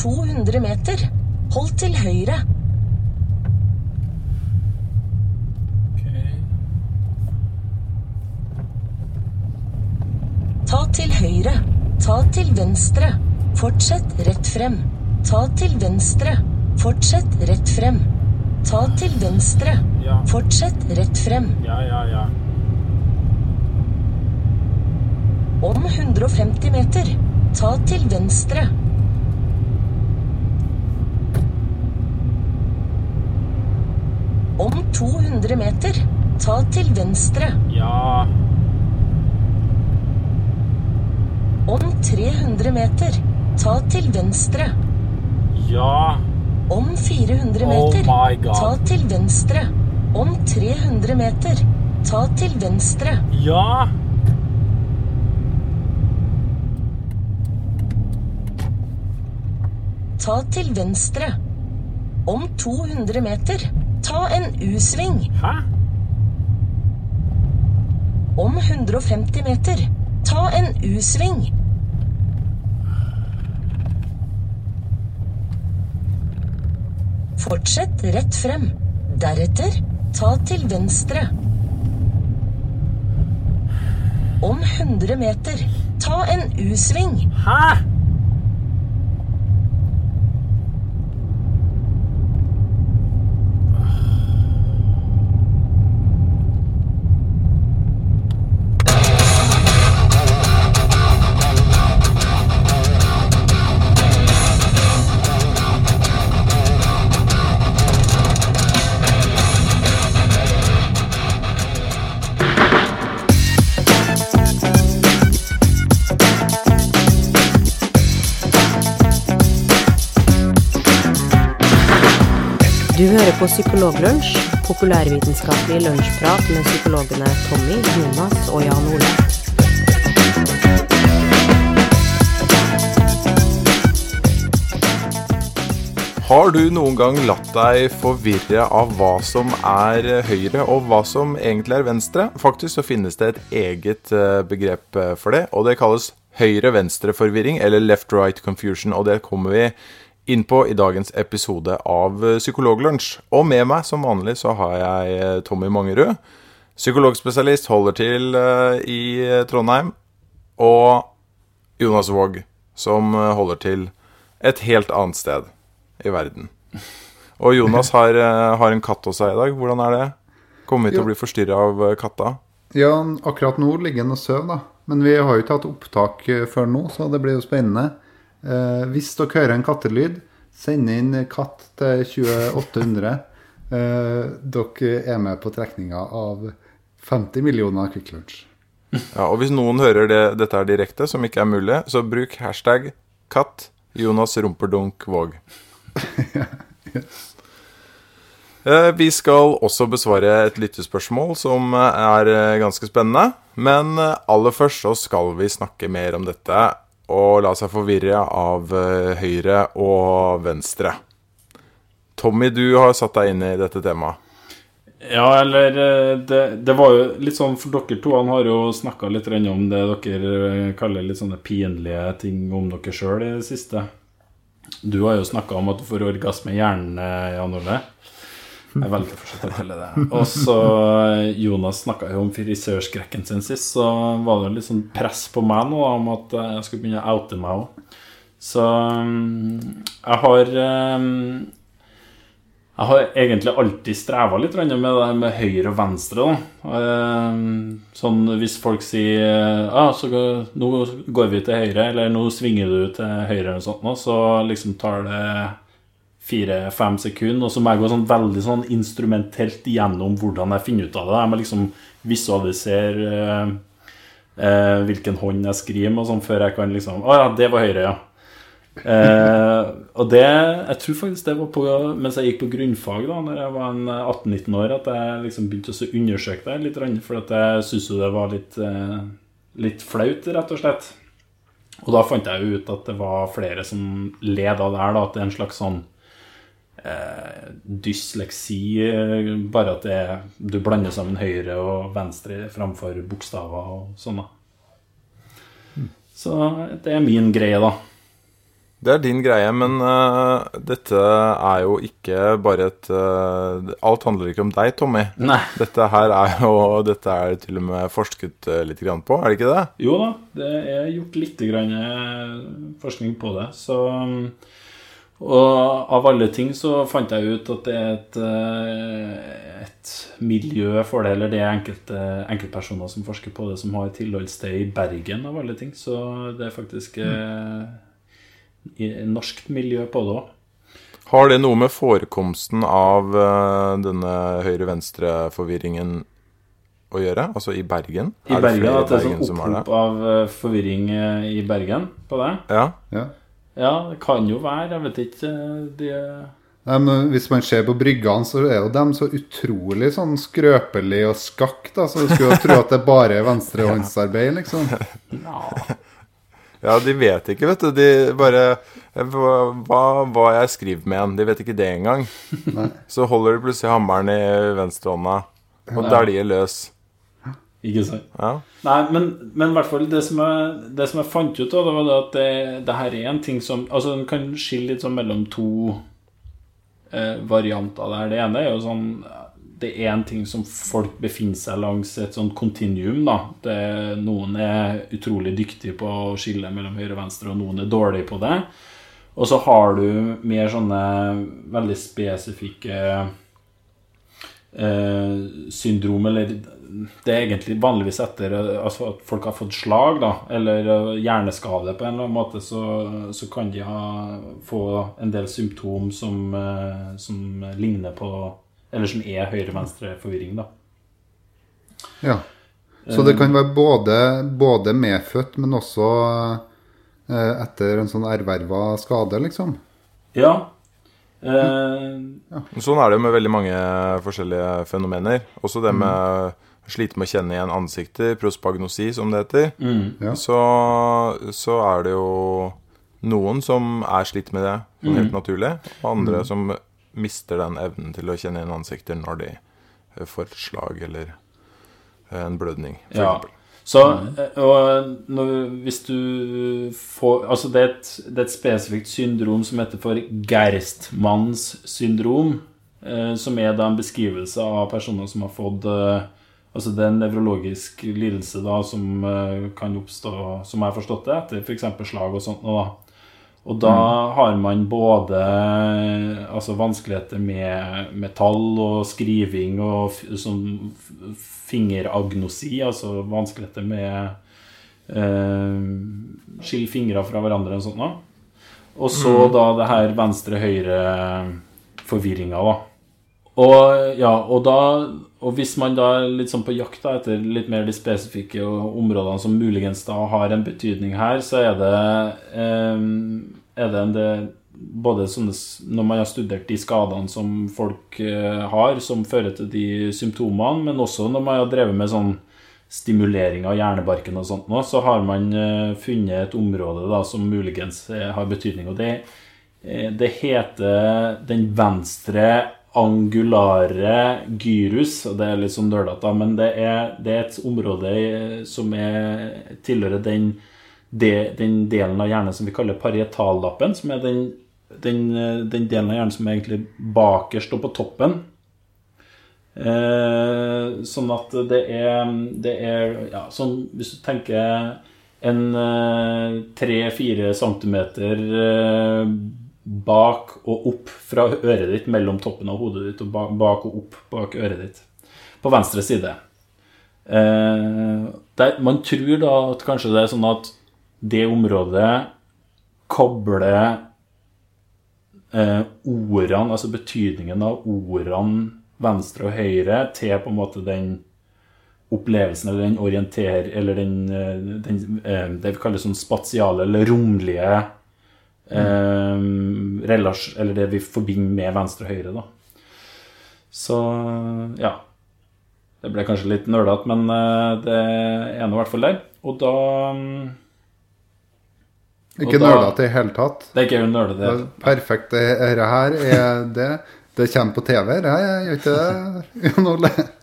200 meter, hold til høyre. Ta til høyre. Ta til venstre. Fortsett rett frem. Ta til venstre. Fortsett rett frem. Ta til venstre. Ja. Fortsett rett frem. Ja, ja, ja. Om 150 meter, ta til venstre. Om 200 meter, ta til venstre. Ja. Om 300 meter, ta til venstre. Ja. Om 400 Oh meter, oh ta til venstre. Om 300 meter, ta til venstre. Ja. Ta til venstre. Om 200 meter, ta en U-sving. Hæ? Om 150 meter, ta en U-sving. Fortsett rett frem. Deretter, ta til venstre. Om 100 meter, ta en U-sving. Hæ? Du hører på Psykologlunsj, populærvitenskapelig lunsjprat med psykologene Tommy, Jonas og Jan Ole. Har du noen gang latt deg forvirre av hva som er høyre og hva som egentlig er venstre? Faktisk så finnes det et eget eh, begrep eh, for det, og det kalles høyre-venstre-forvirring, eller left-right confusion, og det kommer vi inn på i dagens episode av eh, Psykologlunsj. Og med meg, som vanlig, så har jeg eh, Tommy Mangerud, psykologspesialist, holder til eh, i Trondheim, og Jonas Våg, som holder til et helt annet sted i verden. Og Jonas har, har en katt hos seg i dag. Hvordan er det? Kommer vi til å bli forstyrra av katta? Ja, akkurat nå ligger han og sover, da. Men vi har jo ikke hatt opptak før nå, så det blir jo spennende. Eh, hvis dere hører en kattelyd, send inn katt til 2800. Eh, dere er med på trekninga av 50 millioner Quick Lunch. Ja, og hvis noen hører det, dette er direkte, som ikke er mulig, så bruk hashtag katt Jonas Rumperdunk Våg. Eh, Vi skal også besvare et lyttespørsmål som er eh, ganske spennende. Men eh, aller først så skal vi snakke mer om dette og la seg forvirre av eh, høyre og venstre. Tommy, du har satt deg inn i dette temaet. Ja, eller eh, det, det var jo litt sånn For dere to han har jo snakka litt om det dere eh, kaller litt sånne pinlige ting om dere sjøl i det siste. Du har jo snakka om at du får orgasme i hjernen, Jan Ole. Jeg velger fortsatt å kalle det. Og så eh, Jonas snakka jo om frisørskrekken sin sist, så var det litt sånn press på meg nå om at eh, jeg skulle begynne å oute meg òg. Så mm, jeg har eh, jeg har egentlig alltid streva litt med det med høyre og venstre. Da. Sånn hvis folk sier ah, så nå går vi til høyre, eller nå svinger du til høyre, eller noe sånt, så liksom tar det fire-fem sekunder, og så må jeg gå sånn veldig sånn instrumentelt gjennom hvordan jeg finner ut av det. Jeg må liksom visualisere eh, eh, hvilken hånd jeg skriver med, sånn før jeg kan liksom Å ja, det var høyre, ja. Eh, og det Jeg tror faktisk det var på mens jeg gikk på grunnfag, da Når jeg var 18-19 år, at jeg liksom begynte å undersøke det litt. For jeg syntes jo det var litt, eh, litt flaut, rett og slett. Og da fant jeg jo ut at det var flere som led av det her, da, at det er en slags sånn eh, dysleksi, eh, bare at det du blander sammen høyre og venstre framfor bokstaver og sånn. Mm. Så det er min greie, da. Det er din greie, men uh, dette er jo ikke bare et uh, Alt handler ikke om deg, Tommy. Nei. Dette her er jo Dette er til og med forsket litt grann på, er det ikke det? Jo da, det er gjort litt grann forskning på det. Så, um, og av alle ting så fant jeg ut at det er et, eh, et miljø for det, eller det er enkelte enkeltpersoner som forsker på det, som har tilholdssted i Bergen, av alle ting. Så det er faktisk eh, i norsk miljø på det òg. Har det noe med forekomsten av eh, denne høyre-venstre-forvirringen å gjøre? Altså i Bergen? I Er det Bergen, at det er sånn opphop av eh, forvirring eh, i Bergen på det. Ja. Ja. Ja, det kan jo være. Jeg vet ikke. eh, De, Nei, men hvis man ser på bryggene, så er jo dem så utrolig sånn skrøpelig og skakk, da, så du skulle jo tro at det bare er venstrehåndsarbeid, liksom. ja, de vet ikke, vet du. De bare hva, hva, jeg skriver med en. De vet ikke det engang. Så holder de plutselig hammeren i venstrehånda, og dæljer løs. Ikke sant? Ja. Nei, men, men fall det som jeg, det som jeg fant ut, da, det var det at det, det her er en ting som Altså, en kan skille litt sånn mellom to eh, varianter der. Det ene er jo sånn Det er en ting som folk befinner seg langs et sånt kontinuum, da. Det, noen er utrolig dyktige på å skille mellom høyre og venstre, og noen er dårlige på det. Og så har du mer sånne veldig spesifikke eh, syndrom, eller det er egentlig vanligvis etter eh, altså at folk har fått slag, da, eller eh, hjerneskade på en eller annen måte, så, så kan de ha, få en del symptom som, eh, som ligner på Eller som er høyre-venstre-forvirring, da. Ja. Så det kan være både, både medfødt, men også etter en sånn erverva skade, liksom. Ja. Eh, Sånn er det jo med veldig mange forskjellige fenomener. Også det med å slite med å kjenne igjen ansikter, prospagnosi, som det heter. Ja. Så, så er det jo noen som er slitt med det sånn helt naturlig, og andre som mister den evnen til å kjenne igjen ansikter når de eh, får et slag eller eh, en blødning, f.eks. Ja. eksempel. Så eh, og når, hvis du får Altså, det er, et, det er et spesifikt syndrom som heter for Gerstmanns syndrom, eh, som er da en beskrivelse av personer som har fått eh, Altså det er en nevrologisk lidelse da som eh, kan oppstå, som jeg har forstått det, etter f.eks. slag og sånt. da. Og da har man både altså vanskeligheter med, metall og skriving og sånn fingeragnosi, altså vanskeligheter med eh, skille fingre fra hverandre og sånt. Da. Og så da det her venstre-høyre-forvirringa, da. Og, ja, og, da, og hvis man da er litt sånn på jakt etter litt mer de spesifikke områdene som muligens da har en betydning her, så er det, eh, er det en del både sånne, når man har studert de skadene som folk eh, har, som fører til de symptomene, men også når man har drevet med sånn stimulering av hjernebarken og sånt nå, så har man eh, funnet et område da, som muligens eh, har betydning. Og det, det heter den venstre angulare gyrus, og det er litt sånn dølete, men det er, det er et område eh, som er, tilhører den, det, den delen av hjernen som vi kaller parietallappen, som er den, den, eh, den delen av hjernen som er egentlig bakerst og på toppen. Eh, sånn at det er, det er ja, sånn, Hvis du tenker en tre-fire centimeter eh, bak og opp fra øret ditt, mellom toppen av hodet ditt og bak, og opp bak øret ditt. På venstre side. Eh, der, man tror da at kanskje det er sånn at det området kobler eh, ordene, altså betydningen av ordene venstre og høyre, til på en måte den opplevelsen eller den orienter... Eller den, eh, den eh, det vi kaller sånn spatiale eller romlige eh, relasj- Eller det vi forbinder med venstre og høyre, da. Så ja. Det ble kanskje litt nølete, men eh, det er nå i hvert fall der. Og da mm, Ikke nølete i det hele tatt. Det er ikke nørdet Det er Perfekt. Det her er det Det kommer på TV, det her gjør ikke det?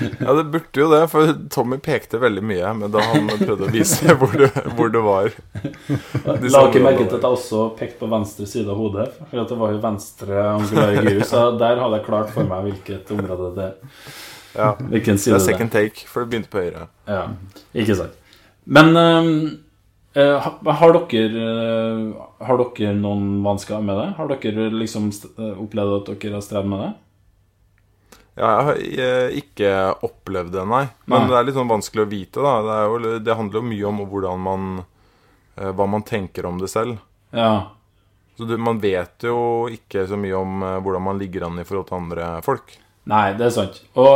Ja, det burde jo det, for Tommy pekte veldig mye men da han prøvde å vise hvor det, hvor det var. De La ikke merke til at jeg også pekte på venstre side av hodet. For det var jo venstre angulare gyrus, så der hadde jeg klart for meg hvilket område det Ja, Hvilken side er det er. second take, for det begynte på høyre. Ja, ikke sant. Men eh, har dere uh, Har dere noen vansker med det? Har dere liksom eh, opplevd at dere har strevd med det? Ja, jeg har eh, ikke opplevd det, nei. Men Nei. det er litt sånn vanskelig å vite, da. Det, jo, det handler jo mye om hvordan man eh, Hva man tenker om det selv. Ja. Så du, man vet jo ikke så mye om eh, hvordan man ligger an i forhold til andre folk. Nei, det er sant. Og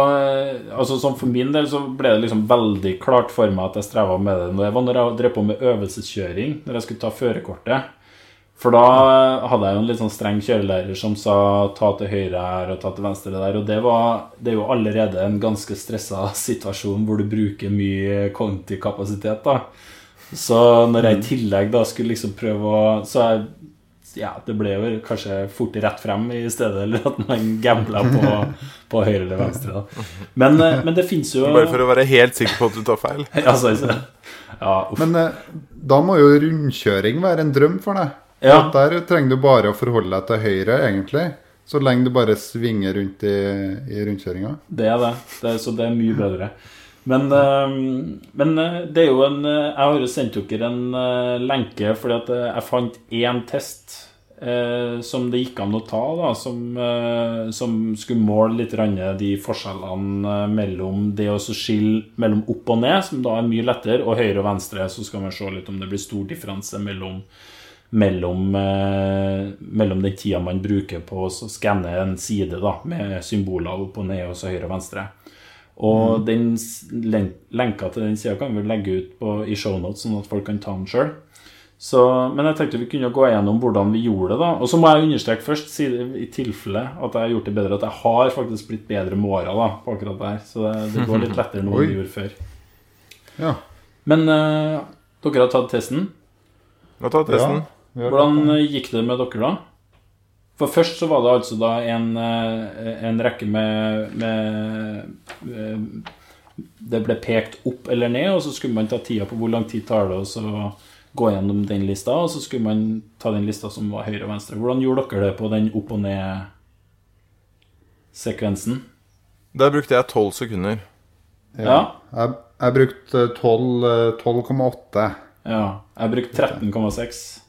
altså, for min del så ble det liksom veldig klart for meg at jeg streva med det. Det var når jeg drev på med øvelseskjøring, når jeg skulle ta førerkortet. For da hadde jeg jo en litt sånn streng kjørelærer som sa ta til høyre her og ta til venstre der. Og det, var, det er jo allerede en ganske stressa situasjon hvor du bruker mye kognitiv kapasitet. da. Så når jeg i tillegg da skulle liksom prøve å Så jeg ja, det ble jo kanskje fort rett frem i stedet, eller at man gambla på, på høyre eller venstre. Da. Men, eh, men det fins jo Bare for å være helt sikker på at du tar feil. ja, så, så, ja, uff. Men eh, da må jo rundkjøring være en drøm for deg. Ja. Der trenger du bare å forholde deg til høyre, egentlig. Så lenge du bare svinger rundt i, i rundkjøringa. Det er det. det er, så det er mye bedre. Men, eh, men eh, det er jo en eh, Jeg har jo sendt dere en eh, lenke fordi at jeg fant én test eh, som det gikk an å ta, da, som, eh, som skulle måle litt de forskjellene mellom det å skille mellom opp og ned, som da er mye lettere, og høyre og venstre. Så skal man se litt om det blir stor differanse mellom mellom, eh, mellom den tida man bruker på å skanne en side da, med symboler opp og ned og så høyre og venstre. Og den lenka til den sida kan vi legge ut på, i shownotes, sånn at folk kan ta den sjøl. Men jeg tenkte vi kunne gå gjennom hvordan vi gjorde det. da Og så må jeg understreke først, i tilfelle at jeg har gjort det bedre, at jeg har faktisk blitt bedre med åra da, på akkurat det her. Så det, det går litt lettere nå enn det gjorde før. Ja. Men uh, dere har tatt testen. Vi har tatt testen. Ja. Hvordan gikk det med dere da? For først så var det altså da en, eh, en rekke med, med eh, Det ble pekt opp eller ned, og så skulle man ta tida på hvor lang tid tar det, og så gå gjennom den lista, og så skulle man ta den lista som var høyre og venstre. Hvordan gjorde dere det på den opp og ned-sekvensen? Der brukte jeg tolv sekunder. Ja. Jeg, jeg brukte 12, eh, 12,8. ja. Jeg brukte 13,6.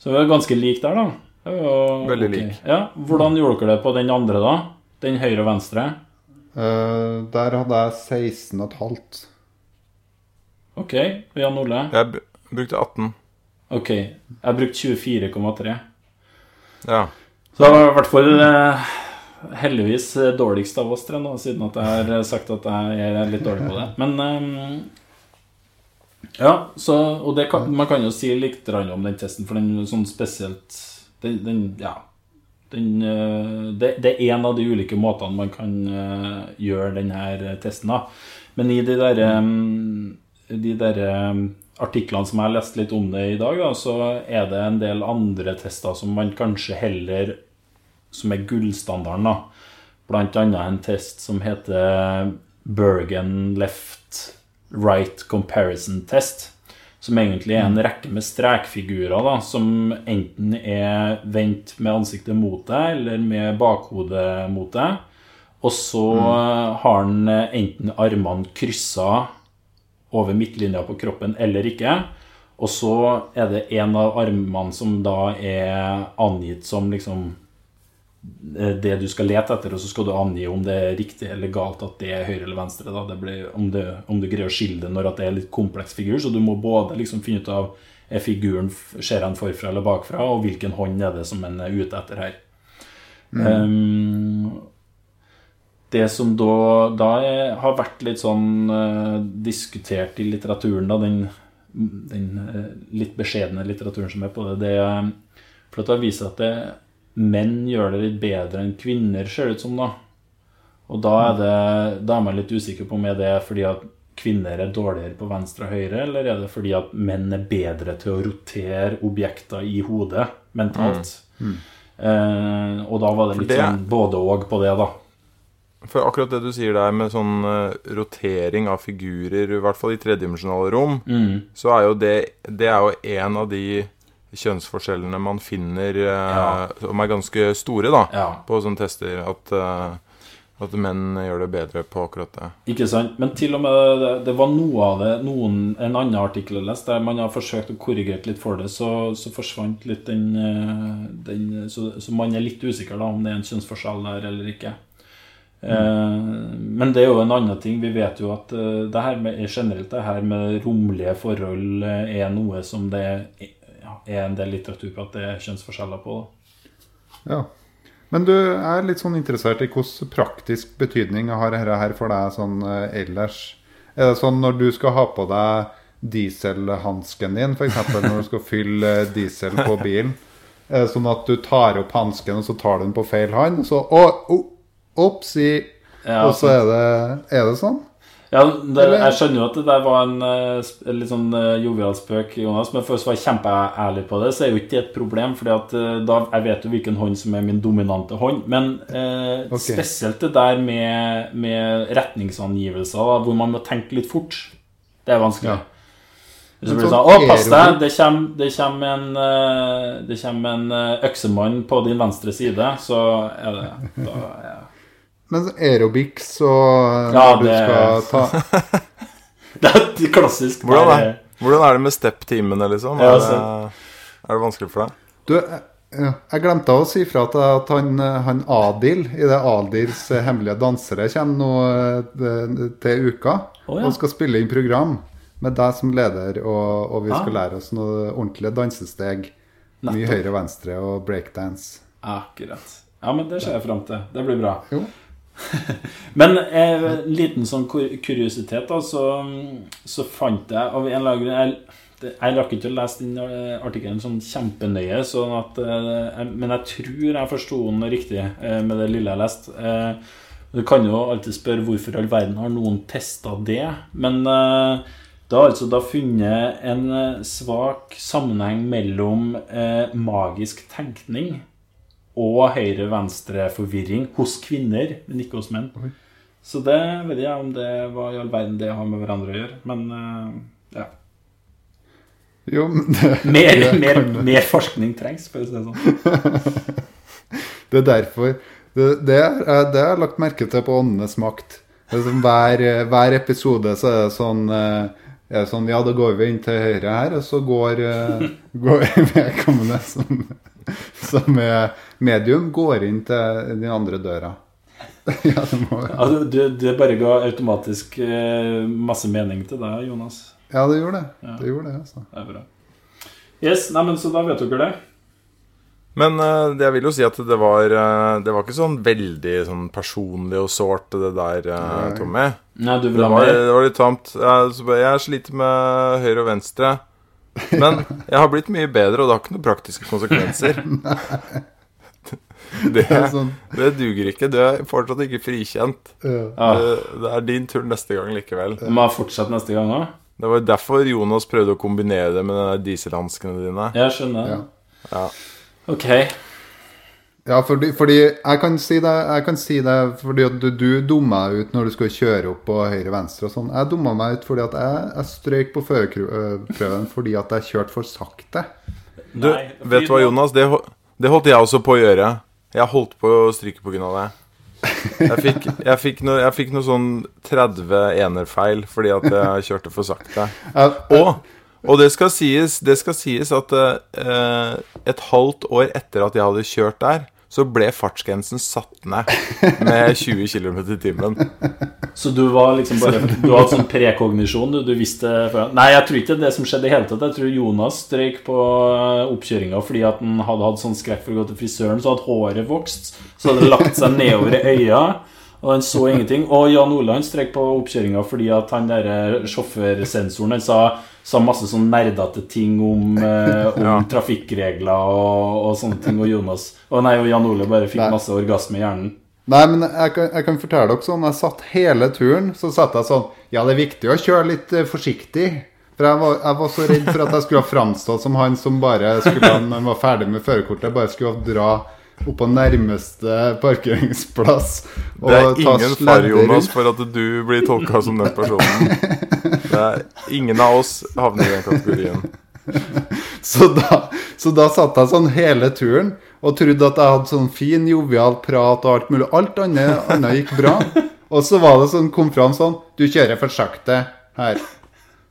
Så vi er ganske like der, da. Jo Veldig ok. lik. Ja, Hvordan gjorde dere det på den andre, da? Den høyre og venstre? Uh, der hadde jeg 16,5. Ok, Jan Ole. Jeg b- brukte 18. Ok, jeg brukte 24,3. Ja. Så det var i hvert fall uh, heldigvis eh, dårligst av oss tre nå, siden at jeg har sagt at jeg er litt dårlig på det. Men eh, Ja, så Og det kan, man kan jo si litt om den testen, for den sånn spesielt Den, den ja. Den, eh, det, det er en av de ulike måtene man kan eh, gjøre denne testen, da. Men i de der, eh, de der artiklene som jeg har lest litt om det i dag, da, så er det en del andre tester som man kanskje heller Som er gullstandarden, da. Blant annet en test som heter Bergen Left Right Comparison Test. Som egentlig er en rekke med strekfigurer da, som enten er vendt med ansiktet mot deg, eller med bakhodet mot deg. Og så har den enten armene kryssa over midtlinja på kroppen eller ikke. Og så er det en av armene som da er angitt som liksom eh, det du skal lete etter, og så skal du angi om det er riktig eller galt at det er høyre eller venstre. Da. Det blir, om, det, om du greier å skille det når at det er litt kompleks figur. Så du må både liksom finne ut av er figuren ser han forfra eller bakfra, og hvilken hånd er det som en er ute etter her. Um, det som da, da har vært litt sånn uh, diskutert i litteraturen, da, den, den uh, litt beskjedne litteraturen som er på det, det er for at det seg at det, menn gjør det litt bedre enn kvinner, ser det ut som, da. Og da er, det, da er man litt usikker på om er det er fordi at kvinner er dårligere på venstre og høyre, eller er det fordi at menn er bedre til å rotere objekter i hodet mentalt? Eh, og da var det litt det- sånn både og på det, da. For akkurat det du sier der med sånn eh, rotering av figurer, i hvert fall i tredimensjonale rom, Mm. så er jo det Det er jo en av de kjønnsforskjellene man finner eh, Ja. som er ganske store, da, Ja. på sånne tester. At, eh, at menn gjør det bedre på akkurat det. Ikke sant? Men til og med det, det var noe av det noen, En annen artikkel jeg leste, der man har forsøkt å korrigere litt for det, så, så forsvant litt den, eh, den så, så man er litt usikker da om det er en kjønnsforskjell der eller ikke. Mm. men det er jo en annen ting. Vi vet jo at det her med, generelt det her med romlige forhold er noe som det er, en del litteratur på at det er kjønnsforskjeller på. Ja. Men du er litt sånn interessert i hvilken praktisk betydning har dette her for deg sånn eh, ellers. Er det sånn når du skal ha på deg dieselhansken din, f.eks. når du skal fylle eh, diesel på bilen? Er det sånn at du tar opp hansken, og så tar du den på feil hånd? Og så å, Opsi! Ja, og så er det, er det sånn? Ja, det, Jeg skjønner jo at det der var en en litt sånn eh, jovial spøk, Jonas, men for å være kjempeærlig på det, så er jo ikke det et problem. fordi at eh, da, Jeg vet jo hvilken hånd som er min dominante hånd. Men eh, okay. spesielt det der med, med retningsangivelser, da, hvor man må tenke litt fort, det er vanskelig. Ja. Så Men blir det sånn sånn Å, pass deg! Det kommer, det kommer en, eh, det kommer en eh, øksemann på din venstre side, så er det da, ja. Men aerobics og Ja, det... du det- skal ta Det er klassisk. Hvordan er, hvordan er det med step-timene, liksom? Ja, Er det, er det vanskelig for deg? Du, jeg, jeg glemte å si fra til at han, han Adil i det Adils eh, hemmelige dansere kommer nå eh, til uka oh, ja. og skal spille inn program med deg som leder, og, og vi skal Ah. lære oss noe ordentlige dansesteg. Mye høyre og venstre og breakdance. Akkurat. Ja, men det ser jeg fram til. Det blir bra. Jo. Men eh, en liten sånn kuriositet, da, så, så fant jeg av en eller annen grunn Jeg, jeg rakk ikke å lese den eh, artikkelen sånn kjempenøye, sånn at, eh, men jeg tror jeg forsto den riktig eh, med det lille jeg leste. Eh, du kan jo alltid spørre hvorfor i all verden har noen testa det, men eh, det har altså da funnet en eh, svak sammenheng mellom eh, magisk tenkning og høyre-venstre-forvirring hos kvinner, men ikke hos menn. Så det vet jeg om det var i all verden det har med hverandre å gjøre. Men eh, ja. Jo, men det, Mer, mer, mer forskning trengs, for å si det sånn. Det er derfor Det, det, er, det har jeg lagt merke til på Åndenes makt. Det er sånn, hver, hver episode så er det sånn eh, er det sånn, Ja, da går vi inn til høyre her, og så går, eh, går vedkommende som, som er medium, går inn til den andre døra. ja, det må Ja, du, du, det bare ga automatisk eh, masse mening til deg, Jonas. Ja, det gjorde det. Ja. Det gjorde det, altså. Det er bra. Yes, nei, men Så da vet dere det. Men uh, jeg vil jo si at det var uh, Det var ikke sånn veldig sånn personlig og sårt, det der, uh, Tommy. Nei, du vil Det ha var, mer? det var litt tamt. Jeg, jeg sliter med høyre og venstre. Men jeg har blitt mye bedre, og det har ikke noen praktiske konsekvenser. Det, Det sånn, det duger ikke. Du er fortsatt ikke frikjent. ja. Ja. Det, det er din tur neste gang likevel. Vi fortsatt neste gang òg. Det var derfor Jonas prøvde å kombinere det med dieselhanskene dine. Jeg skjønner. Ja. Ja. Ok. Ja, fordi, fordi jeg kan si det, jeg kan si det fordi at du, du dumma deg ut når du skal kjøre opp på høyre-venstre og sånn. Jeg dumma meg ut fordi at jeg, jeg strøk på førerprøven fordi at jeg kjørte for sakte. Du, Nei, vet du hva, Jonas? Det, det holdt jeg også på å gjøre. Jeg holdt på å stryke på grunn av det. Jeg fikk, jeg fikk noe, jeg fikk noe sånn 30 enerfeil fordi at jeg kjørte for sakte. Og, og det, skal sies, det skal sies at eh, et halvt år etter at jeg hadde kjørt der, så ble fartsgrensen satt ned med 20 km i timen. Så du var liksom bare Du hadde sånn prekognisjon? Du, du visste før. Nei, jeg tror ikke det er det som skjedde i hele tatt. Jeg tror Jonas strøyk på oppkjøringa fordi at han hadde hatt sånn skrekk for å gå til frisøren, så hadde håret vokst. Så hadde det lagt seg nedover i øya, og han så ingenting. Og Jan Olav strøyk på oppkjøringa fordi at han derre sjåførsensoren han sa, sa masse sånn nerdete ting om, eh, om Ja. trafikkregler og, og sånne ting. Og Jonas Og nei, og Jan Ole bare fikk Nei. masse orgasme i hjernen. nei, men jeg kan, jeg kan fortelle dere sånn. Jeg satt hele turen, så satt jeg sånn Ja, det er viktig å kjøre litt eh, forsiktig. For jeg var, jeg var så redd for at jeg skulle ha framstått som han som bare skulle, når han var ferdig med førerkortet, bare skulle dra opp på nærmeste parkeringsplass. Det er ingen fare, Jonas, for at du blir tolka som den personen. Det er Ingen av oss havner i den kategorien. Så da, så da satt jeg sånn hele turen og trodde at jeg hadde sånn fin, jovial prat og alt mulig. Alt annet, annet gikk bra. Og så var det sånn, kom fram sånn Du kjører for sakte her.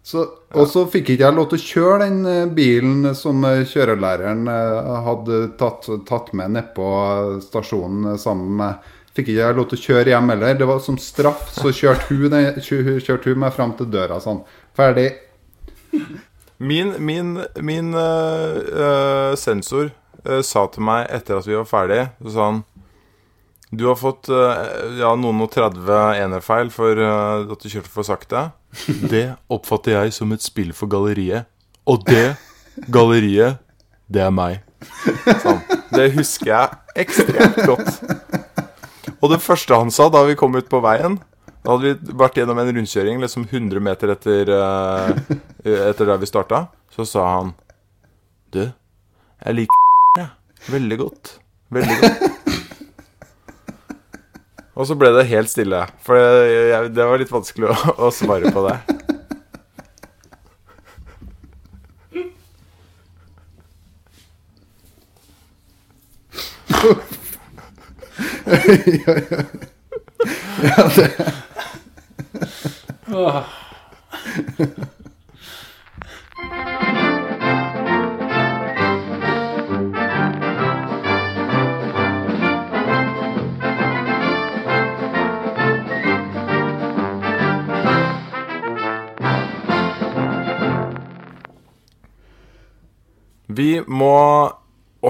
Så, og så fikk ikke jeg lov til å kjøre den eh, bilen som eh, kjørelæreren eh, hadde tatt, tatt med nedpå stasjonen sammen med Fikk ikke jeg lov til å kjøre hjem heller. Det var som straff, så kjørte hun, kjørte hun meg fram til døra sånn. Ferdig. Min, min, min øh, øh, sensor øh, sa til meg etter at vi var ferdige, så sa han Du har fått øh, ja, noen og 30 enerfeil for øh, at du kjørte for sakte. Det oppfatter jeg som et spill for galleriet. Og det galleriet, det er meg. Sånn. Det husker jeg ekstremt godt. Og det første han sa da vi kom ut på veien Da hadde vi vært gjennom en rundkjøring liksom 100 meter etter, eh, etter der vi starta. Så sa han Du, jeg liker jeg. Veldig godt. Veldig godt. Og så ble det helt stille. For jeg, jeg, det var litt vanskelig å, å svare på det. Åh.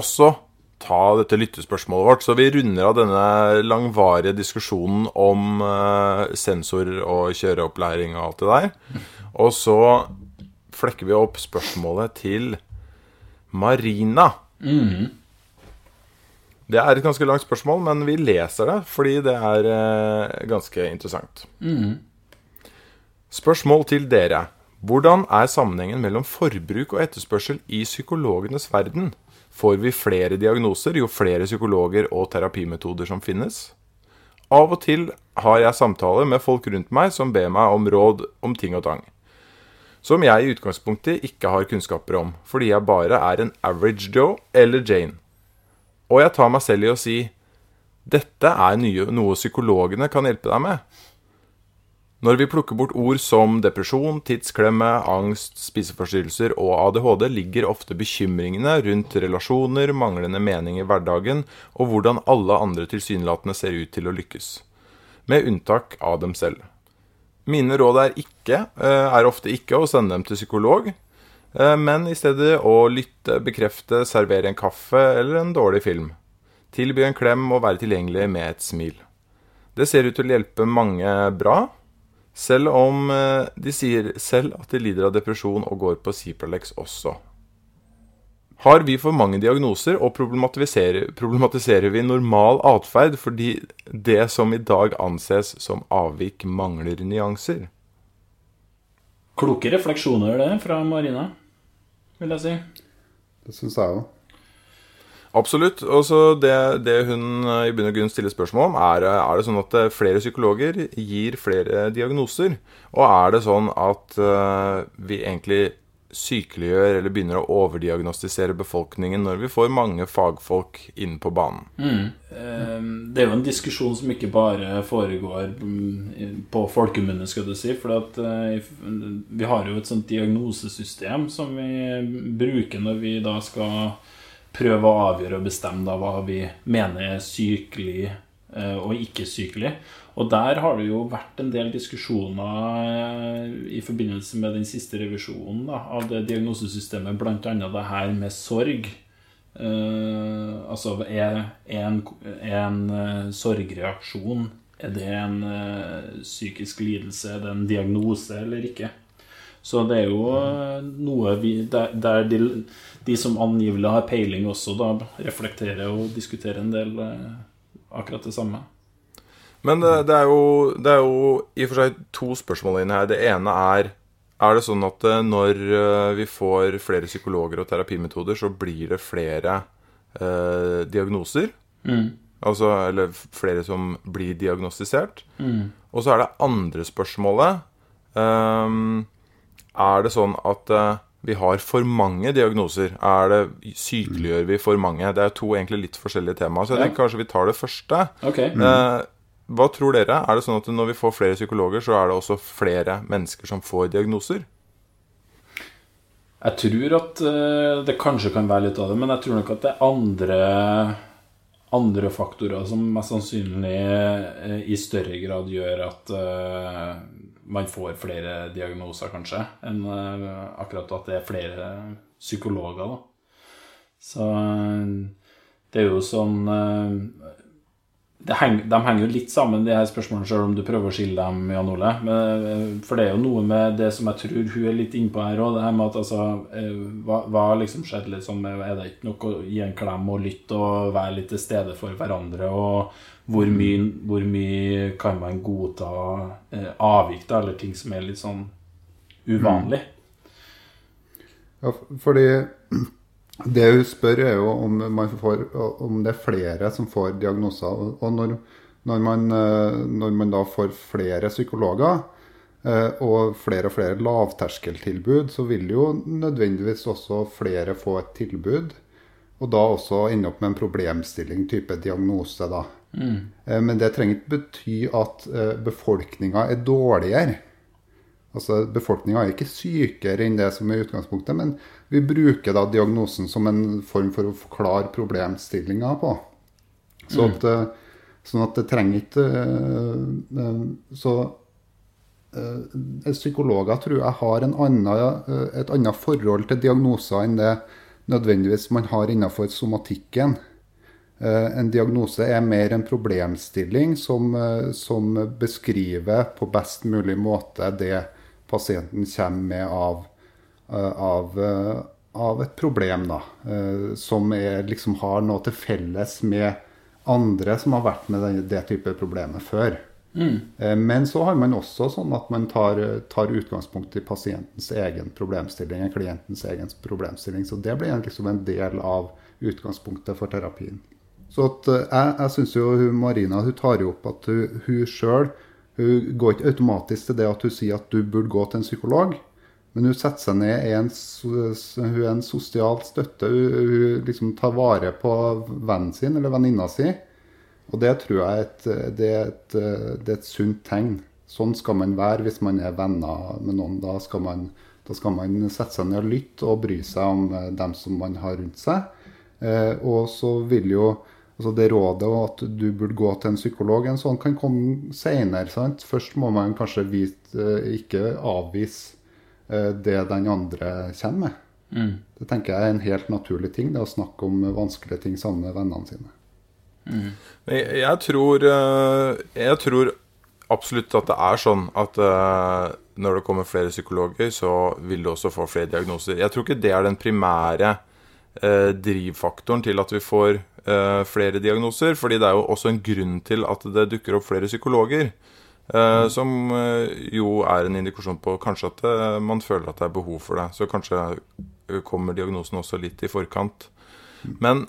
Også ta dette lyttespørsmålet vårt, så vi runder av denne langvarige diskusjonen om eh, sensor og kjøreopplæring og alt det der. Og så flekker vi opp spørsmålet til Marina. Det er et ganske langt spørsmål, men vi leser det fordi det er eh, ganske interessant. Spørsmål til dere. Hvordan er sammenhengen mellom forbruk og etterspørsel i psykologenes verden? Får vi flere diagnoser jo flere psykologer og terapimetoder som finnes? Av og til har jeg samtaler med folk rundt meg som ber meg om råd om ting og tang. Som jeg i utgangspunktet ikke har kunnskaper om, fordi jeg bare er en average Joe eller Jane. Og jeg tar meg selv i å si dette er noe psykologene kan hjelpe deg med. Når vi plukker bort ord som depresjon, tidsklemme, angst, spiseforstyrrelser og ADHD, ligger ofte bekymringene rundt relasjoner, manglende mening i hverdagen og hvordan alle andre tilsynelatende ser ut til å lykkes. Med unntak av dem selv. Mine råd er, ikke, eh, er ofte ikke å sende dem til psykolog, eh, men i stedet å lytte, bekrefte, servere en kaffe eller en dårlig film. Tilby en klem og være tilgjengelig med et smil. Det ser ut til å hjelpe mange bra, selv om eh, de sier selv at de lider av depresjon og går på Cipralex også. Har vi for mange diagnoser, og problematiserer, problematiserer vi normal atferd fordi det som i dag anses som avvik, mangler nyanser? Kloke refleksjoner, det, fra Marina, vil jeg si. Det syns jeg òg. Absolutt. Og så det, det hun eh, i bunn og grunn stiller spørsmål om, er, eh, er det sånn at eh, flere psykologer gir flere diagnoser? Og er det sånn at uh, vi egentlig sykeliggjør eller begynner å overdiagnostisere befolkningen når vi får mange fagfolk inn på banen? Eh, Det er jo en diskusjon som ikke bare foregår mm, på folkemunne, skal du si. For at vi har jo et sånt diagnosesystem som vi bruker når vi da skal prøve å avgjøre og bestemme da hva vi mener er sykelig eh, og ikke sykelig. Og der har det jo vært en del diskusjoner eh, i forbindelse med den siste revisjonen da, av det diagnosesystemet, bl.a. det her med sorg. Eh, altså er, er en, er en eh, sorgreaksjon Er det en eh, psykisk lidelse? Er det en diagnose eller ikke? Så det er jo noe vi Der, der de, de som angivelig har peiling, også da reflekterer og diskuterer en del eh, akkurat det samme. Men det, det, er jo, det er jo i og for seg to spørsmål inne her. Det ene er Er det sånn at eh, når eh, vi får flere psykologer og terapimetoder, så blir det flere eh, diagnoser? Altså, eller flere som blir diagnostisert. Og så er det andre spørsmålet um, Er det sånn at eh, vi har for mange diagnoser? Er det, sykeliggjør vi for mange? Det er to egentlig litt forskjellige temaer. Så jeg Ja. tenker kanskje vi tar det første. Ok. Eh, hva tror dere? Er det sånn at når vi får flere psykologer, så er det også flere mennesker som får diagnoser? Jeg tror at eh, det kanskje kan være litt av det, men jeg tror nok at det er andre, andre faktorer som mest sannsynlig eh, i større grad gjør at eh, man får flere diagnoser, kanskje, enn eh, akkurat at det er flere psykologer, da. Så eh, det er jo sånn eh, det heng, De henger jo litt sammen, de her spørsmålene, selv om du prøver å skille dem, Jan Ole. Men, eh, for det er jo noe med det som jeg tror hun er litt innpå her òg, det her med at altså eh, Hva, hva liksom skjedde liksom med Er det ikke nok å gi en klem og lytte og være litt til stede for hverandre? Og hvor mye, hvor mye kan man godta eh, avvik, da, eller ting som er litt sånn uvanlig? Ja, fordi det hun spør, er jo om, man får, om det er flere som får diagnoser. Og- når, når, man, eh, når man da får flere psykologer eh, og flere og flere lavterskeltilbud, så vil jo nødvendigvis også flere få et tilbud. Og da også ende opp med en problemstilling, type diagnose, da. Mm. Men det trenger ikke bety at befolkninga er dårligere. Altså, Befolkninga er ikke sykere enn det som er utgangspunktet, men vi bruker da diagnosen som en form for å forklare problemstillinga på. Så at, eh, sånn at det trenger ikke eh, eh, Så psykologer tror jeg har en annen, et annet forhold til diagnoser enn det nødvendigvis man har innenfor somatikken. En diagnose er mer en problemstilling som, som beskriver på best mulig måte det pasienten kommer med av, eh, av, eh, av et problem, da. eh, Som er, liksom har noe til felles med andre som har vært med det, det type problemet før. Mm. Men så har man også sånn at man tar, tar utgangspunkt i pasientens egen problemstilling, klientens egen problemstilling. Så det blir liksom en del av utgangspunktet for terapien. Så at, jeg, jeg syns jo Marina hun tar jo opp at hun, hun sjøl Hun går ikke automatisk til det at hun sier at du burde gå til en psykolog. Men hun setter seg ned, er en, hun er en sosial støtte. Hun, hun liksom tar vare på vennen sin eller venninna si. Og det tror jeg et, det er et, det er et sunt tegn. Sånn skal man være hvis man er venner med noen. Da skal man, da skal man sette seg ned og lytte og bry seg om dem som man har rundt seg. Eh, og så vil jo altså det rådet om at du burde gå til en psykolog, en sånn kan komme senere. Først må man kanskje vite, eh, ikke avvise eh, det den andre kommer med. Det tenker jeg er en helt naturlig ting, det å snakke om vanskelige ting sammen med vennene sine. Jeg, jeg, tror, eh, jeg tror absolutt at det er sånn at når det kommer flere psykologer, så vil du også få flere diagnoser. Jeg tror ikke det er den primære eh, drivfaktoren til at vi får eh, flere diagnoser. fordi det er jo også en grunn til at det dukker opp flere psykologer. eh, som eh, jo er en indikasjon på kanskje at det, man føler at det er behov for det. Så kanskje kommer diagnosen også litt i forkant. Men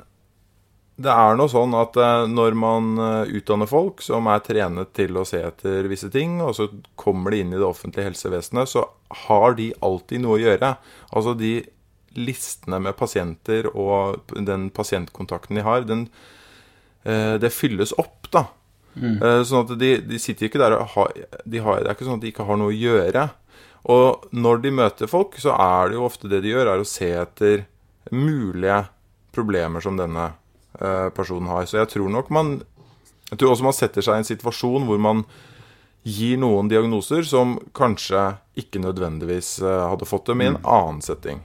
det er nå sånn at når man utdanner folk som er trenet til å se etter visse ting, og så kommer de inn i det offentlige helsevesenet, så har de alltid noe å gjøre. Altså de listene med pasienter og den pasientkontakten de har, den, eh, det fylles opp, da. Eh, Sånn at de, de sitter ikke der og har, de har Det er ikke sånn at de ikke har noe å gjøre. Og når de møter folk, så er det jo ofte det de gjør, er å se etter mulige problemer som denne eh, personen har. Så jeg tror nok man Jeg tror også man setter seg i en situasjon hvor man gir noen diagnoser som kanskje ikke nødvendigvis hadde fått dem i en annen setting.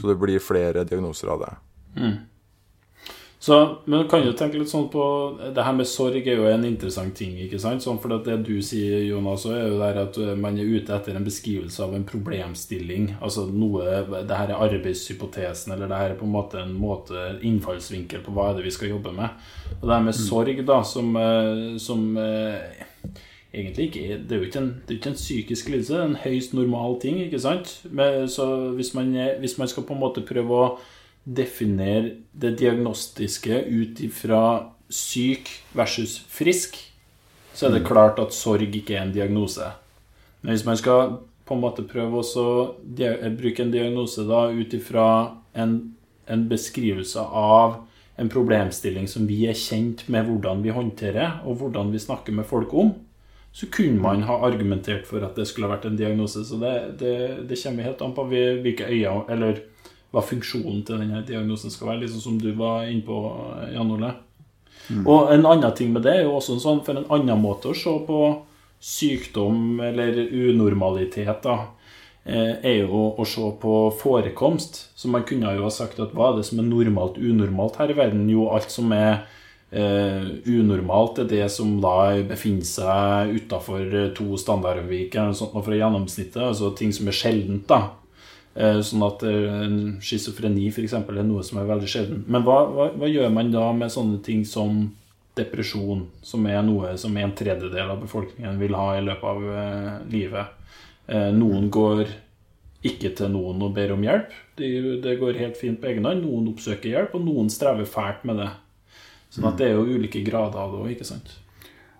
Så det blir flere diagnoser av det. Så, men du kan jo tenke litt sånn på Det her med sorg er jo en interessant ting. ikke sant? Sånn, for det du sier, Jonas, er jo der at man er ute etter en beskrivelse av en problemstilling. Altså noe Det her er arbeidshypotesen, eller det her er på en måte en måte, innfallsvinkel på hva er det vi skal jobbe med. Og det her med sorg, da, som, uh, som uh, egentlig ikke Det er jo ikke en, det er ikke en psykisk lidelse, det er en høyst normal ting, ikke sant? Men, så hvis man, hvis man skal på en måte prøve å definere det diagnostiske ut ifra syk versus frisk, så er det klart at sorg ikke er en diagnose. Men hvis man skal på en måte prøve å bruke en diagnose da ut ifra en, en beskrivelse av en problemstilling som vi er kjent med hvordan vi håndterer, og hvordan vi snakker med folk om, så kunne man ha argumentert for at det skulle ha vært en diagnose. Så det, det, det kommer helt an på hvilke øyne Eller hva funksjonen til denne diagnosen skal være, liksom som du var inne på, Jan Ole. Og en annen ting med det er jo også en sånn, for en annen måte å se på sykdom eller unormalitet, da, eh, er jo å se på forekomst. Så man kunne jo ha sagt at hva er det som er normalt unormalt her i verden? Jo, alt som er eh, unormalt, er det som da befinner seg utafor to standardviker fra gjennomsnittet. Altså ting som er sjeldent, da. Uh, Sånn at uh, en schizofreni f.eks. er noe som er veldig sjelden. Men hva, hva, hva gjør man da med sånne ting som depresjon, som er noe som en tredjedel av befolkningen vil ha i løpet av eh, livet? Eh, noen går ikke til noen og ber om hjelp. Det, de går helt fint på egen hånd. Noen oppsøker hjelp, og noen strever fælt med det. Sånn at det er jo ulike grader av det òg, ikke sant?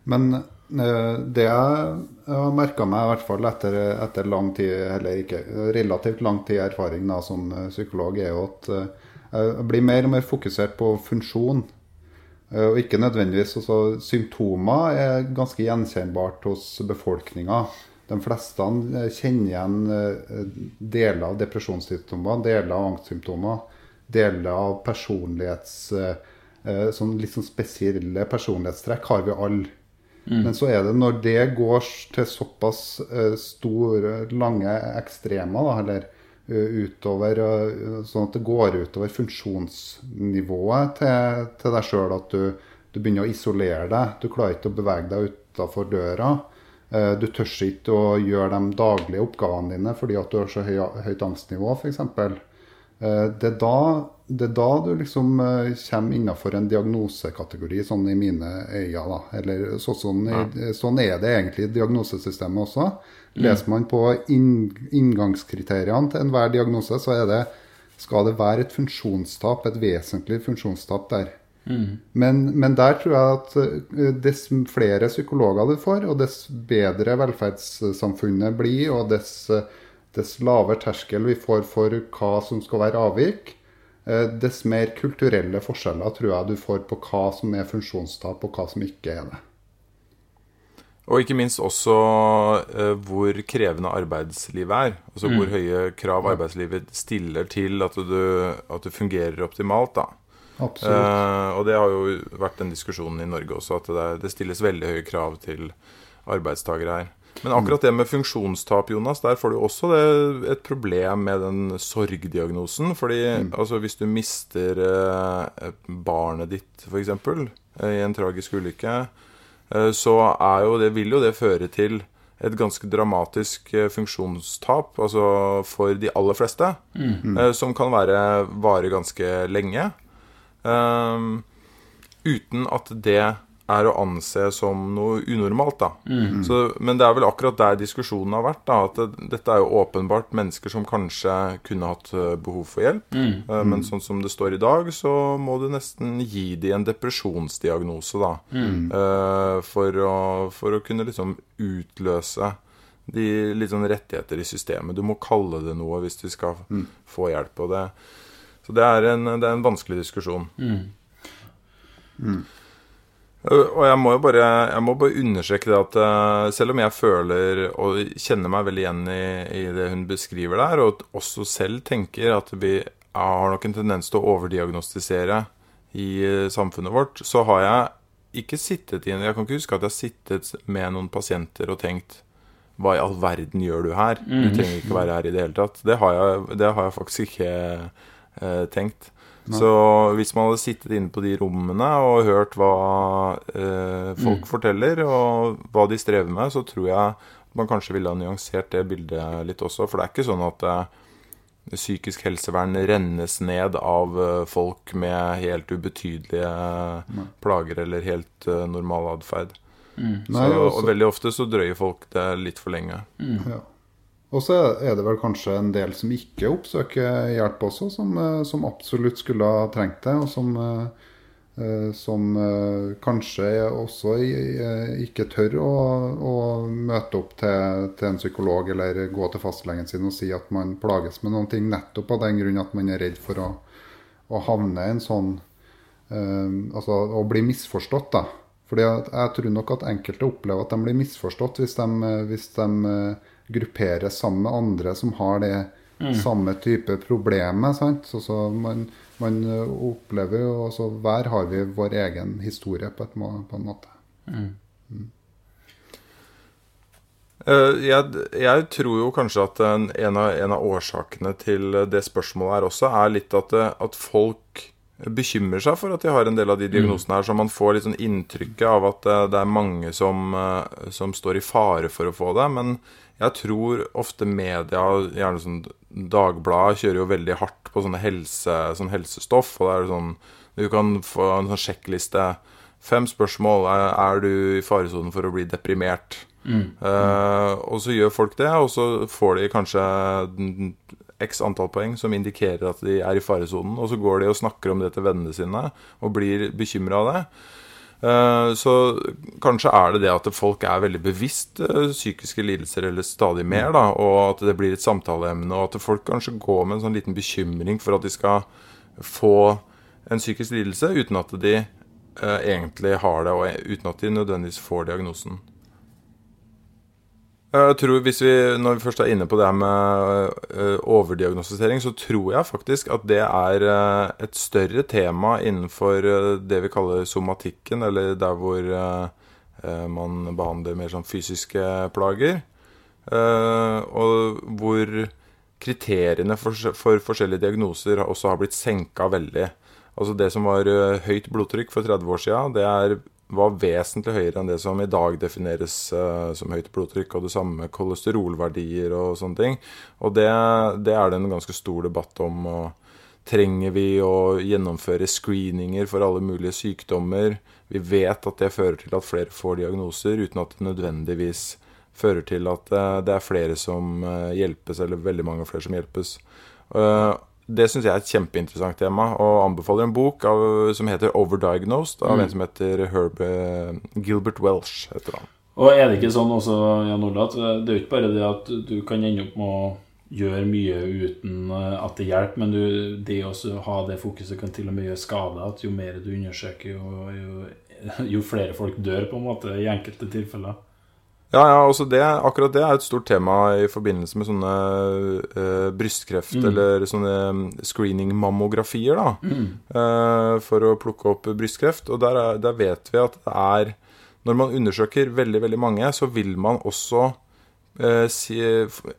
Men eh, det jeg har merka meg, i hvert fall etter, etter lang tid, eller ikke, relativt lang tid erfaring da, som eh, psykolog, er jo at eh, jeg blir mer og mer fokusert på funksjon. Og ikke nødvendigvis altså, Symptomer er ganske gjenkjennbart hos befolkninga. De fleste kjenner igjen deler av depresjonssymptomer, deler av angstsymptomer, deler av personlighets... eh, Sånn litt sånn spesielle personlighetstrekk har vi alle. Men så er det når det går til såpass eh, store, lange ekstremer, da, eller eh, utover Sånn at det går utover funksjonsnivået til, til deg sjøl, at du, du begynner å isolere deg. Du klarer ikke å bevege deg utafor døra. Du tør ikke å gjøre de daglige oppgavene dine fordi at du har så høy, høyt angstnivå, f.eks. Det, er da- det er da du liksom uh, kommer innenfor en diagnosekategori, sånn i mine øyne. da. Eller så, sånn, i, sånn er det egentlig i diagnosesystemet også. Leser man på inn, inngangskriteriene til enhver diagnose, så er det, skal det være et funksjonstap, et vesentlig funksjonstap der. Men, men der tror jeg at eh, dess flere psykologer du får, og dess bedre velferdssamfunnet blir, og dess, eh, dess lavere terskel vi får for hva som skal være avvik, dess mer kulturelle forskjeller tror jeg du får på hva som er funksjonstap, og hva som ikke er det. Og ikke minst også eh, hvor krevende arbeidslivet er. Altså hvor høye krav arbeidslivet stiller til at du, at du fungerer optimalt. da. Eh, og det har jo vært den diskusjonen i Norge også, at det, er, det stilles veldig høye krav til arbeidstakere her. Men akkurat det med funksjonstap, Jonas, der får du også det, et problem med den sorgdiagnosen. Fordi altså, hvis du mister eh, barnet ditt, f.eks., eh, i en tragisk ulykke, eh, så jo det, vil jo det føre til et ganske dramatisk eh, funksjonstap, altså for de aller fleste, eh, som kan være, vare ganske lenge. Ehm, uten at det er å anse som noe unormalt. da. Så, men det er vel akkurat der diskusjonen har vært. da, at det, Dette er jo åpenbart mennesker som kanskje kunne hatt eh, behov for hjelp. Eh, Men sånn som det står i dag, så må du nesten gi dem en depresjonsdiagnose. da, eh, for, å, for å kunne liksom utløse de litt sånn rettigheter i systemet. Du må kalle det noe hvis du skal få hjelp. og det så det er en, det er en vanskelig diskusjon. Uh, Og jeg må jo bare, jeg må bare understreke det at uh, selv om jeg føler og kjenner meg veldig igjen i, i det hun beskriver der, og også selv tenker at vi har nok en tendens til å overdiagnostisere i uh, samfunnet vårt, så har jeg ikke sittet i en Jeg kan ikke huske at jeg har sittet med noen pasienter og tenkt hva i all verden gjør du her? Du trenger ikke være her i det hele tatt. Det har jeg, det har jeg faktisk ikke eh, tenkt. Så hvis man hadde sittet inne på de rommene og hørt hva eh, folk forteller, og hva de strever med, så tror jeg man kanskje ville ha nyansert det bildet litt også. For det er ikke sånn at eh, psykisk helsevern rennes ned av eh, folk med helt ubetydelige plager eller helt eh, normal atferd. Mm. Og veldig ofte så drøyer folk det litt for lenge. Ja. Og så er det vel kanskje en del som ikke oppsøker hjelp også, som, eh, som absolutt skulle ha trengt det, og som, eh, eh, som kanskje også ikke tør å, å møte opp til, til en psykolog eller gå til fastlegen sin og si at man plages med noen ting, nettopp av den grunn at man er redd for å, å havne i en sånn Altså å bli misforstått, da. Fordi jeg tror nok at enkelte opplever at de blir misforstått hvis de, hvis de grupperes sammen med andre som har det samme type problemet. sant? Så, så man, man eh, opplever jo Så Hver har vi vår egen historie, på, et, må- på en måte. Eh, jeg, jeg tror jo kanskje at en, en, av, en av årsakene til det spørsmålet her også, er litt at, eh, at folk bekymrer seg for at de har en del av de diagnosene her, så man får litt sånn inntrykket av at det er mange som, som står i fare for å få det. Men jeg tror ofte media, gjerne sånn Dagbladet, kjører jo veldig hardt på sånne helse, sånn helsestoff. Og det er sånn Du kan få en sånn sjekkliste. Fem spørsmål. Er, er du i faresonen for å bli deprimert? Eh, og så gjør folk det, og så får de kanskje x antall poeng som indikerer at de er i faresonen. Og så går de og snakker om det til vennene sine og blir bekymra av det. Eh, Så kanskje er det det at folk er veldig bevisst eh, psykiske lidelser, eller stadig mer, da, og at det blir et samtaleemne, og at folk kanskje går med en sånn liten bekymring for at de skal få en psykisk lidelse uten at de eh, egentlig har det, og uten at de nødvendigvis får diagnosen. Jeg tror hvis vi, Når vi først er inne på det her med eh, overdiagnostisering, så tror jeg faktisk at det er eh, et større tema innenfor eh, det vi kaller somatikken, eller der hvor eh, eh, man behandler mer sånn fysiske plager. Eh, og hvor kriteriene for, for forskjellige diagnoser også har blitt senka veldig. Altså Det som var eh, høyt blodtrykk for 30 år siden, det er, var vesentlig høyere enn det som i dag defineres uh, som høyt blodtrykk, og det samme kolesterolverdier og sånne ting. Og det, det er det en ganske stor debatt om. og Trenger vi å gjennomføre screeninger for alle mulige sykdommer? Vi vet at det fører til at flere får diagnoser, uten at det nødvendigvis fører til at eh, det er flere som eh, hjelpes, eller veldig mange flere som hjelpes. Eh, Det syns jeg er et kjempeinteressant tema, og anbefaler en bok av, som heter 'Overdiagnosed', av en som heter Herb eh, Gilbert Welsh. Heter han. Og er det ikke sånn også, Jan Ola, at det er jo ikke bare det at du kan ende opp med å gjøre mye uten eh, at det hjelper, men du, det å ha det fokuset kan til og med gjøre skade. At jo mer du undersøker, jo, jo, jo flere folk dør, på en måte, i enkelte tilfeller. Ja, ja, altså det, akkurat det er et stort tema i forbindelse med sånne uh, brystkreft- eller sånne mm, screening-mammografier, da. eh, for å plukke opp brystkreft. Og der, er, der vet vi at det er Når man undersøker veldig, veldig mange, så vil man også uh, si,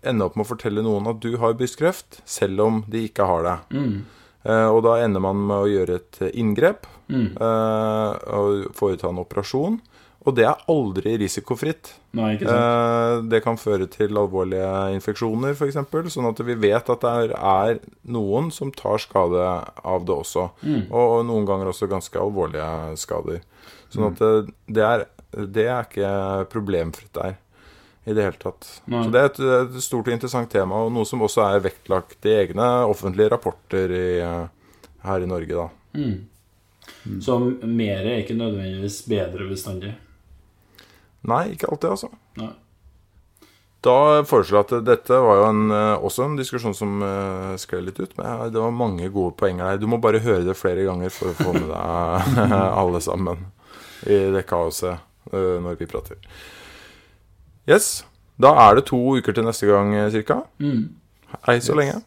ende opp med å fortelle noen at du har brystkreft, selv om de ikke har det. Eh, og da ender man med å gjøre et inngrep eh, og foreta en operasjon. Og det er aldri risikofritt. Nei? Eh, Det kan føre til alvorlige infeksjoner, f.eks. Sånn at vi vet at det er, noen som tar skade av det også. Og, og noen ganger også ganske alvorlige skader. Sånn at det, det, er, det er ikke problemfritt der i det hele tatt. Nei. Så det er et, et stort og interessant tema, og noe som også er vektlagt i egne offentlige rapporter i, eh, her i Norge, da. Så mer er ikke nødvendigvis bedre bestandig. Nei, ikke alltid, altså. Nei. Da foreslår jeg at dette var jo en, eh, også en diskusjon som uh, skled litt ut. Men det var mange gode poenger der. Du må bare høre det flere ganger for å få med deg alle sammen i det kaoset uh, når vi prater. Yes. Da er det to uker til neste gang ca. cirka. Hei så lenge.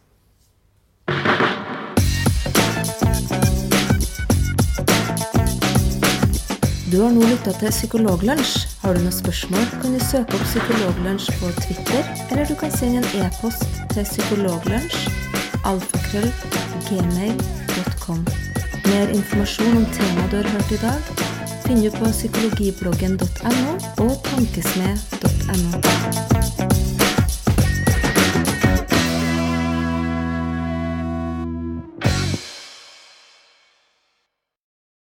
Du har nå lytta til Psykologlunsj. Har du noen spørsmål, kan du søke opp Psykologlunsj på Twitter, eller du kan sende en e-post til psykologlunsj Mer informasjon om temaet du har hørt i dag, finner du på psykologibloggen.no og tankesmed.no.